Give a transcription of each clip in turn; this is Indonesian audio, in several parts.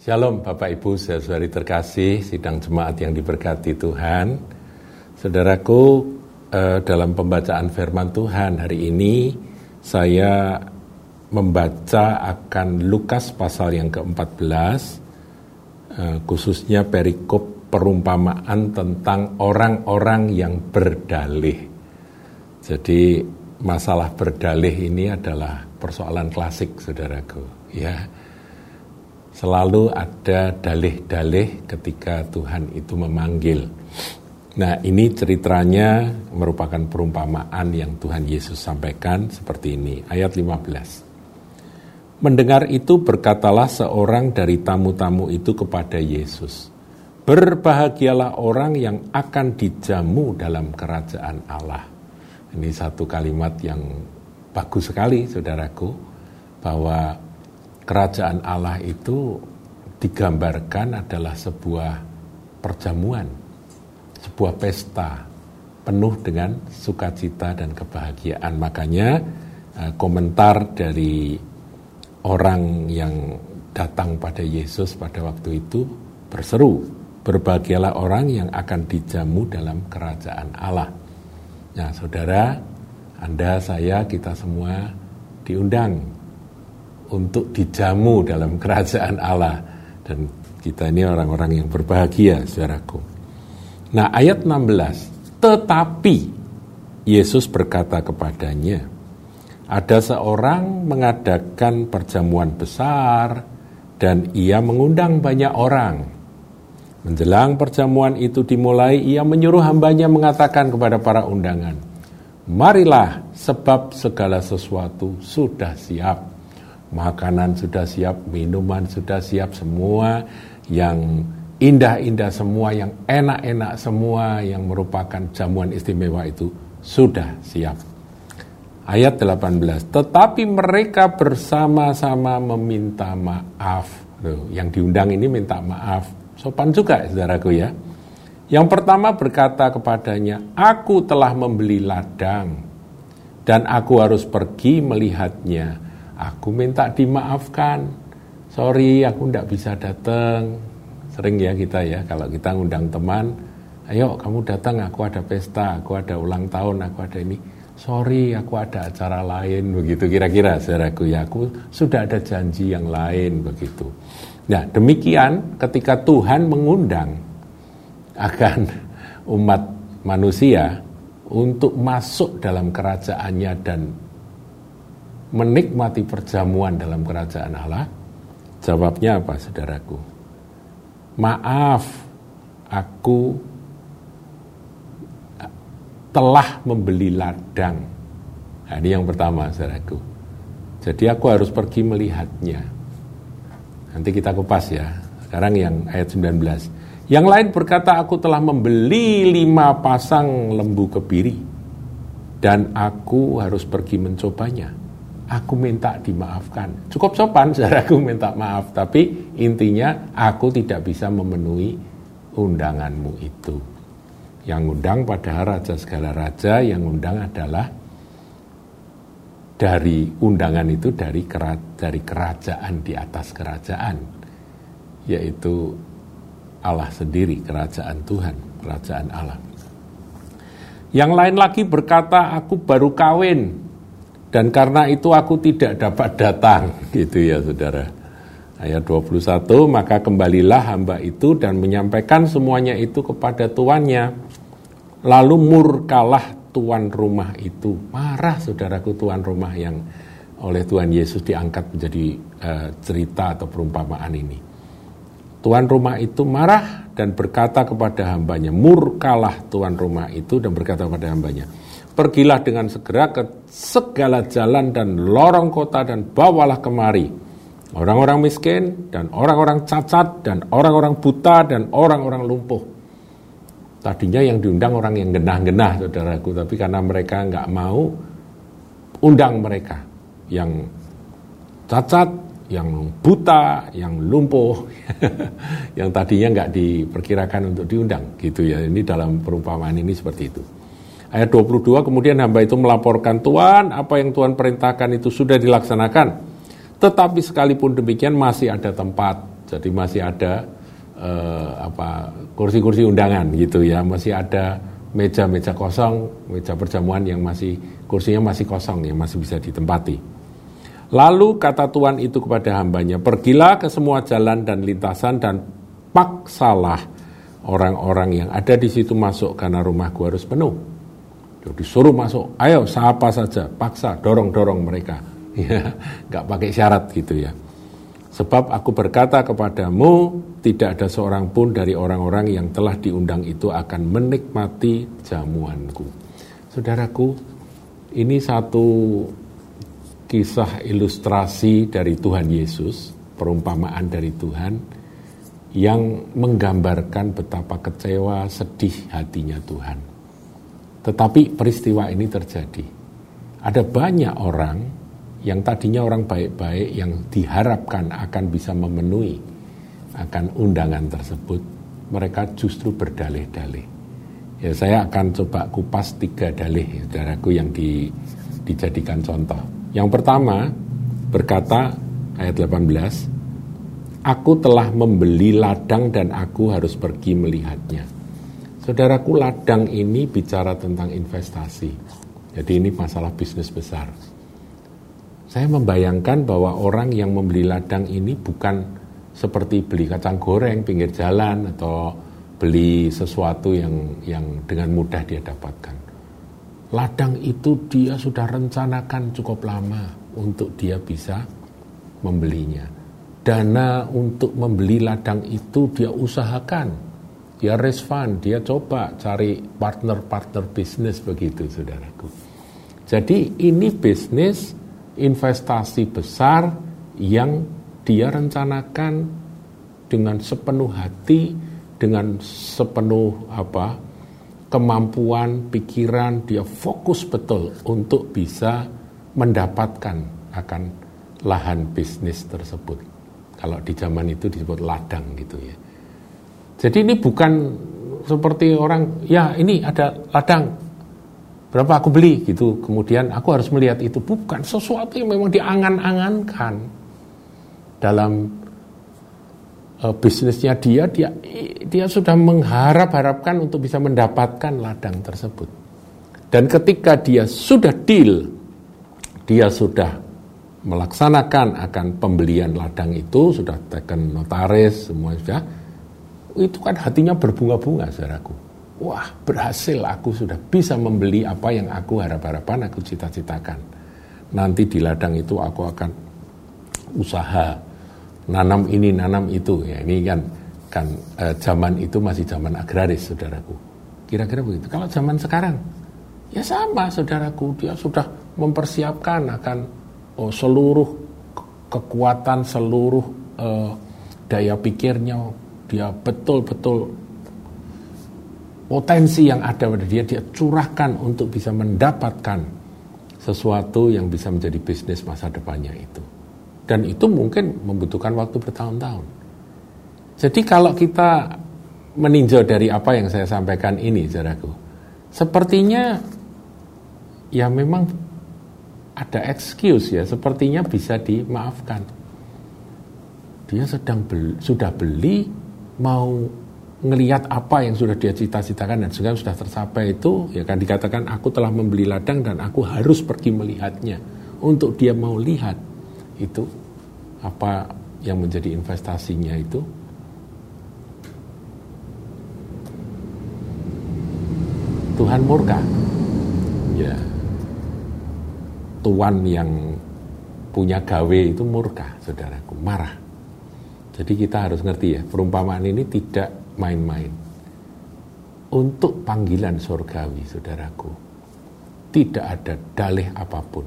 Shalom Bapak Ibu, saudari terkasih, sidang jemaat yang diberkati Tuhan. Saudaraku, eh, dalam pembacaan firman Tuhan hari ini, saya membaca akan Lukas pasal yang ke-14, eh, khususnya perikop perumpamaan tentang orang-orang yang berdalih. Jadi masalah berdalih ini adalah persoalan klasik, saudaraku. Ya, selalu ada dalih-dalih ketika Tuhan itu memanggil. Nah, ini ceritanya merupakan perumpamaan yang Tuhan Yesus sampaikan seperti ini. Ayat 15. Mendengar itu berkatalah seorang dari tamu-tamu itu kepada Yesus, Berbahagialah orang yang akan dijamu dalam kerajaan Allah. Ini satu kalimat yang bagus sekali, saudaraku, bahwa kerajaan Allah itu digambarkan adalah sebuah perjamuan, sebuah pesta penuh dengan sukacita dan kebahagiaan. Makanya eh, komentar dari orang yang datang pada Yesus pada waktu itu berseru, berbahagialah orang yang akan dijamu dalam kerajaan Allah. Nah, saudara, Anda, saya, kita semua diundang untuk dijamu dalam kerajaan Allah dan kita ini orang-orang yang berbahagia saudaraku. Nah ayat 16 tetapi Yesus berkata kepadanya ada seorang mengadakan perjamuan besar dan ia mengundang banyak orang. Menjelang perjamuan itu dimulai, ia menyuruh hambanya mengatakan kepada para undangan, Marilah sebab segala sesuatu sudah siap makanan sudah siap, minuman sudah siap, semua yang indah-indah semua, yang enak-enak semua, yang merupakan jamuan istimewa itu sudah siap. Ayat 18, tetapi mereka bersama-sama meminta maaf. Loh, yang diundang ini minta maaf. Sopan juga saudaraku ya. Yang pertama berkata kepadanya, aku telah membeli ladang dan aku harus pergi melihatnya aku minta dimaafkan. Sorry, aku tidak bisa datang. Sering ya kita ya, kalau kita ngundang teman, ayo kamu datang, aku ada pesta, aku ada ulang tahun, aku ada ini. Sorry, aku ada acara lain, begitu kira-kira saudaraku ya, aku sudah ada janji yang lain, begitu. Nah, demikian ketika Tuhan mengundang akan umat manusia untuk masuk dalam kerajaannya dan menikmati perjamuan dalam kerajaan Allah? Jawabnya apa, saudaraku? Maaf, aku telah membeli ladang. Nah, ini yang pertama, saudaraku. Jadi aku harus pergi melihatnya. Nanti kita kupas ya. Sekarang yang ayat 19. Yang lain berkata, aku telah membeli lima pasang lembu kebiri. Dan aku harus pergi mencobanya aku minta dimaafkan. Cukup sopan saudaraku minta maaf, tapi intinya aku tidak bisa memenuhi undanganmu itu. Yang undang pada raja segala raja, yang undang adalah dari undangan itu dari dari kerajaan di atas kerajaan, yaitu Allah sendiri, kerajaan Tuhan, kerajaan Allah. Yang lain lagi berkata, aku baru kawin, dan karena itu aku tidak dapat datang gitu ya saudara. Ayat 21 maka kembalilah hamba itu dan menyampaikan semuanya itu kepada tuannya. Lalu murkalah tuan rumah itu. Marah saudaraku tuan rumah yang oleh Tuhan Yesus diangkat menjadi uh, cerita atau perumpamaan ini. Tuan rumah itu marah dan berkata kepada hambanya murkalah tuan rumah itu dan berkata kepada hambanya Pergilah dengan segera ke segala jalan dan lorong kota dan bawalah kemari orang-orang miskin dan orang-orang cacat dan orang-orang buta dan orang-orang lumpuh. Tadinya yang diundang orang yang genah-genah saudaraku, tapi karena mereka nggak mau undang mereka yang cacat, yang buta, yang lumpuh, yang tadinya nggak diperkirakan untuk diundang gitu ya. Ini dalam perumpamaan ini seperti itu. Ayat 22 kemudian hamba itu melaporkan Tuhan apa yang Tuhan perintahkan itu sudah dilaksanakan. Tetapi sekalipun demikian masih ada tempat. Jadi masih ada uh, apa kursi-kursi undangan gitu ya, masih ada meja-meja kosong, meja perjamuan yang masih kursinya masih kosong yang masih bisa ditempati. Lalu kata Tuhan itu kepada hambanya, pergilah ke semua jalan dan lintasan dan paksalah orang-orang yang ada di situ masuk karena rumahku harus penuh. Jadi suruh masuk, ayo siapa saja, paksa, dorong-dorong mereka. Ya, nggak pakai syarat gitu ya. Sebab aku berkata kepadamu, tidak ada seorang pun dari orang-orang yang telah diundang itu akan menikmati jamuanku. Saudaraku, ini satu kisah ilustrasi dari Tuhan Yesus, perumpamaan dari Tuhan, yang menggambarkan betapa kecewa, sedih hatinya Tuhan. Tetapi peristiwa ini terjadi. Ada banyak orang yang tadinya orang baik-baik yang diharapkan akan bisa memenuhi akan undangan tersebut, mereka justru berdalih-dalih. Ya saya akan coba kupas tiga dalih saudaraku yang di, dijadikan contoh. Yang pertama berkata ayat 18, Aku telah membeli ladang dan aku harus pergi melihatnya. Saudaraku ladang ini bicara tentang investasi. Jadi ini masalah bisnis besar saya membayangkan bahwa orang yang membeli ladang ini bukan seperti beli kacang goreng pinggir jalan atau beli sesuatu yang yang dengan mudah dia dapatkan. Ladang itu dia sudah rencanakan cukup lama untuk dia bisa membelinya. Dana untuk membeli ladang itu dia usahakan. Dia raise fund, dia coba cari partner-partner bisnis begitu saudaraku. Jadi ini bisnis investasi besar yang dia rencanakan dengan sepenuh hati, dengan sepenuh apa kemampuan, pikiran, dia fokus betul untuk bisa mendapatkan akan lahan bisnis tersebut. Kalau di zaman itu disebut ladang gitu ya. Jadi ini bukan seperti orang, ya ini ada ladang, berapa aku beli gitu. Kemudian aku harus melihat itu. Bukan sesuatu yang memang diangan-angankan dalam uh, bisnisnya dia. Dia dia sudah mengharap-harapkan untuk bisa mendapatkan ladang tersebut. Dan ketika dia sudah deal dia sudah melaksanakan akan pembelian ladang itu sudah tekan notaris semua sudah itu kan hatinya berbunga-bunga saudaraku wah berhasil aku sudah bisa membeli apa yang aku harap-harapan, aku cita-citakan. Nanti di ladang itu aku akan usaha nanam ini, nanam itu. Ya, ini kan kan eh, zaman itu masih zaman agraris, saudaraku. Kira-kira begitu. Kalau zaman sekarang, ya sama, saudaraku. Dia sudah mempersiapkan akan oh, seluruh kekuatan, seluruh eh, daya pikirnya. Dia betul-betul potensi yang ada pada dia dia curahkan untuk bisa mendapatkan sesuatu yang bisa menjadi bisnis masa depannya itu. Dan itu mungkin membutuhkan waktu bertahun-tahun. Jadi kalau kita meninjau dari apa yang saya sampaikan ini, saudaraku, sepertinya ya memang ada excuse ya, sepertinya bisa dimaafkan. Dia sedang beli, sudah beli, mau ngelihat apa yang sudah dia cita-citakan dan sekarang sudah tercapai itu ya kan dikatakan aku telah membeli ladang dan aku harus pergi melihatnya. Untuk dia mau lihat itu apa yang menjadi investasinya itu Tuhan murka. Ya. Tuhan yang punya gawe itu murka saudaraku marah jadi kita harus ngerti ya perumpamaan ini tidak main-main. Untuk panggilan surgawi, saudaraku, tidak ada dalih apa pun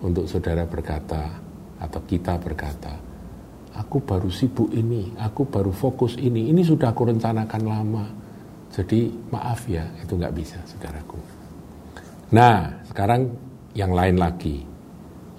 untuk saudara berkata atau kita berkata, aku baru sibuk ini, aku baru fokus ini, ini sudah aku rencanakan lama. Jadi maaf ya, itu nggak bisa, saudaraku. Nah, sekarang yang lain lagi.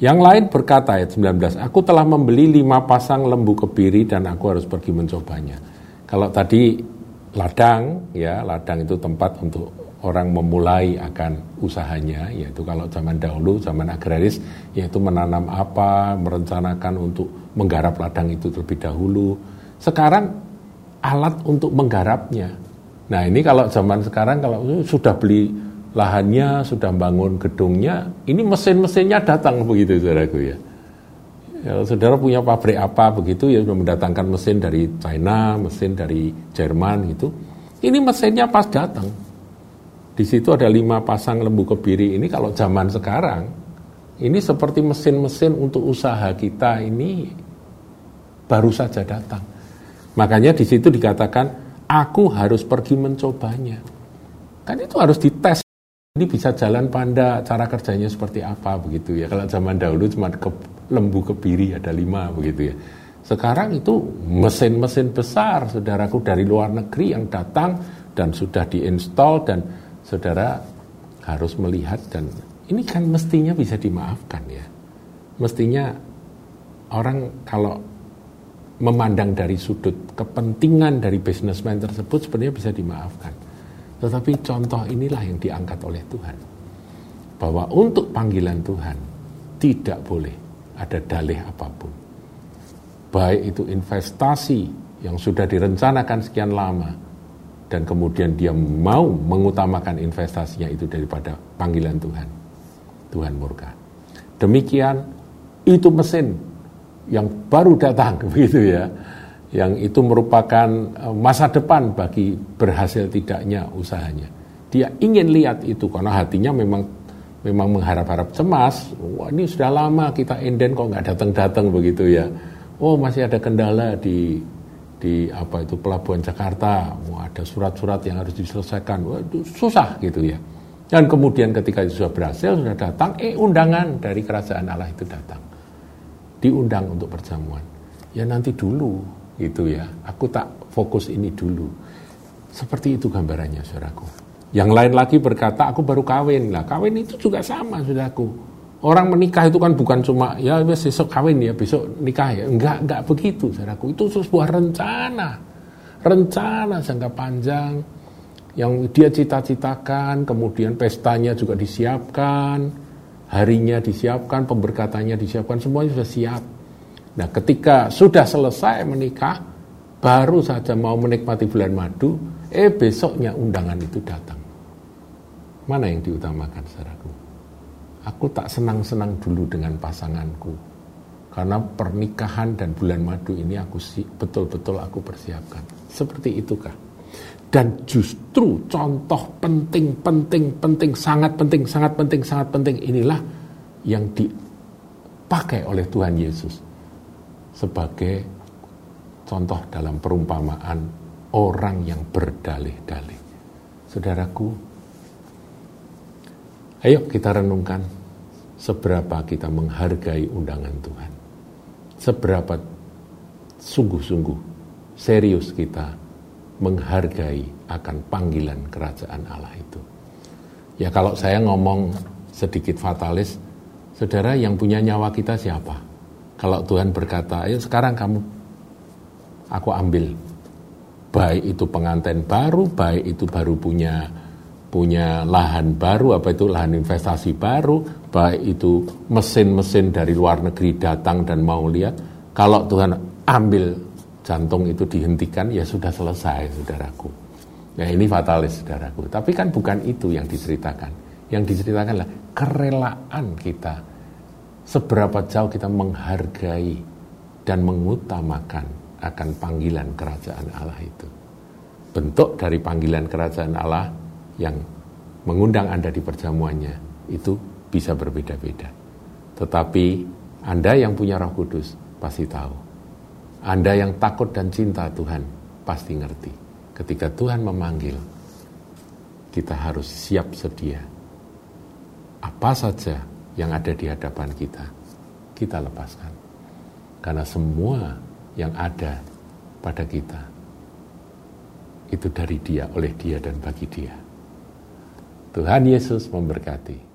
Yang lain berkata ayat 19, aku telah membeli lima pasang lembu kebiri dan aku harus pergi mencobanya. Kalau tadi ladang, ya ladang itu tempat untuk orang memulai akan usahanya, yaitu kalau zaman dahulu, zaman agraris, yaitu menanam apa, merencanakan untuk menggarap ladang itu terlebih dahulu, Sekarang alat untuk menggarapnya. Nah ini kalau zaman sekarang kalau sudah beli lahannya, sudah bangun gedungnya, ini mesin-mesinnya datang begitu saudaraku ya. Ya, saudara punya pabrik apa begitu ya sudah mendatangkan mesin dari China, mesin dari Jerman gitu. Ini mesinnya pas datang. Di situ ada lima pasang lembu kebiri ini kalau zaman sekarang ini seperti mesin-mesin untuk usaha kita ini baru saja datang. Makanya di situ dikatakan aku harus pergi mencobanya. Kan itu harus dites ini bisa jalan panda, cara kerjanya seperti apa begitu ya. Kalau zaman dahulu cuma ke, lembu kebiri ada lima begitu ya. Sekarang itu mesin-mesin besar, saudaraku dari luar negeri yang datang dan sudah diinstal dan saudara harus melihat dan ini kan mestinya bisa dimaafkan ya. Mestinya orang kalau memandang dari sudut kepentingan dari businessman tersebut sebenarnya bisa dimaafkan. Tetapi contoh inilah yang diangkat oleh Tuhan. Bahwa untuk panggilan Tuhan tidak boleh ada dalih apa pun. Baik itu investasi yang sudah direncanakan sekian lama dan kemudian dia mau mengutamakan investasinya itu daripada panggilan Tuhan. Tuhan murka. Demikian itu mesin yang baru datang begitu ya yang itu merupakan eh, masa depan bagi berhasil tidaknya usahanya. Dia ingin lihat itu karena hatinya memang memang mengharap-harap cemas. Wah ini sudah lama kita inden kok nggak datang-datang begitu ya. Oh masih ada kendala di di apa itu pelabuhan Jakarta. Wah ada surat-surat yang harus diselesaikan. Wah itu susah gitu ya. Dan kemudian ketika itu sudah berhasil, sudah datang, eh undangan dari kerajaan Allah itu datang. Diundang untuk perjamuan. Ya nanti dulu, itu ya. Aku tak fokus ini dulu. Seperti itu gambarannya, saudaraku. Yang lain lagi berkata, aku baru kawin. Lah, kawin itu juga sama, saudaraku. Orang menikah itu kan bukan cuma, ya besok kawin ya, besok nikah ya. Enggak, enggak begitu, saudaraku. Itu sebuah rencana. Rencana jangka panjang yang dia cita-citakan, kemudian pestanya juga disiapkan, harinya disiapkan, pemberkatannya disiapkan, semuanya sudah siap. Nah, ketika sudah selesai menikah, baru saja mau menikmati bulan madu, eh besoknya undangan itu datang. Mana yang diutamakan, saudaraku? Aku tak senang-senang dulu dengan pasanganku. Karena pernikahan dan bulan madu ini aku betul-betul aku persiapkan. Seperti itukah? Dan justru contoh penting, penting, penting, sangat penting, sangat penting, sangat penting inilah yang dipakai oleh Tuhan Yesus sebagai contoh dalam perumpamaan orang yang berdalih-dalih. Saudaraku, ayo kita renungkan seberapa kita menghargai undangan Tuhan. Seberapa sungguh-sungguh serius kita menghargai akan panggilan kerajaan Allah itu. Ya kalau saya ngomong sedikit fatalis, saudara yang punya nyawa kita siapa? Kalau Tuhan berkata, ayo sekarang kamu, aku ambil. Baik itu pengantin baru, baik itu baru punya punya lahan baru, apa itu lahan investasi baru, baik itu mesin-mesin dari luar negeri datang dan mau lihat. Kalau Tuhan ambil jantung itu dihentikan, ya sudah selesai, saudaraku. Ya ini fatalis, saudaraku. Tapi kan bukan itu yang diceritakan. Yang diceritakan adalah kerelaan kita seberapa jauh kita menghargai dan mengutamakan akan panggilan kerajaan Allah itu. Bentuk dari panggilan kerajaan Allah yang mengundang Anda di perjamuannya itu bisa berbeda-beda. Tetapi Anda yang punya Roh Kudus pasti tahu. Anda yang takut dan cinta Tuhan pasti ngerti. Ketika Tuhan memanggil, kita harus siap sedia. Apa saja yang ada di hadapan kita, kita lepaskan. Karena semua yang ada pada kita itu dari Dia, oleh Dia, dan bagi Dia. Tuhan Yesus memberkati.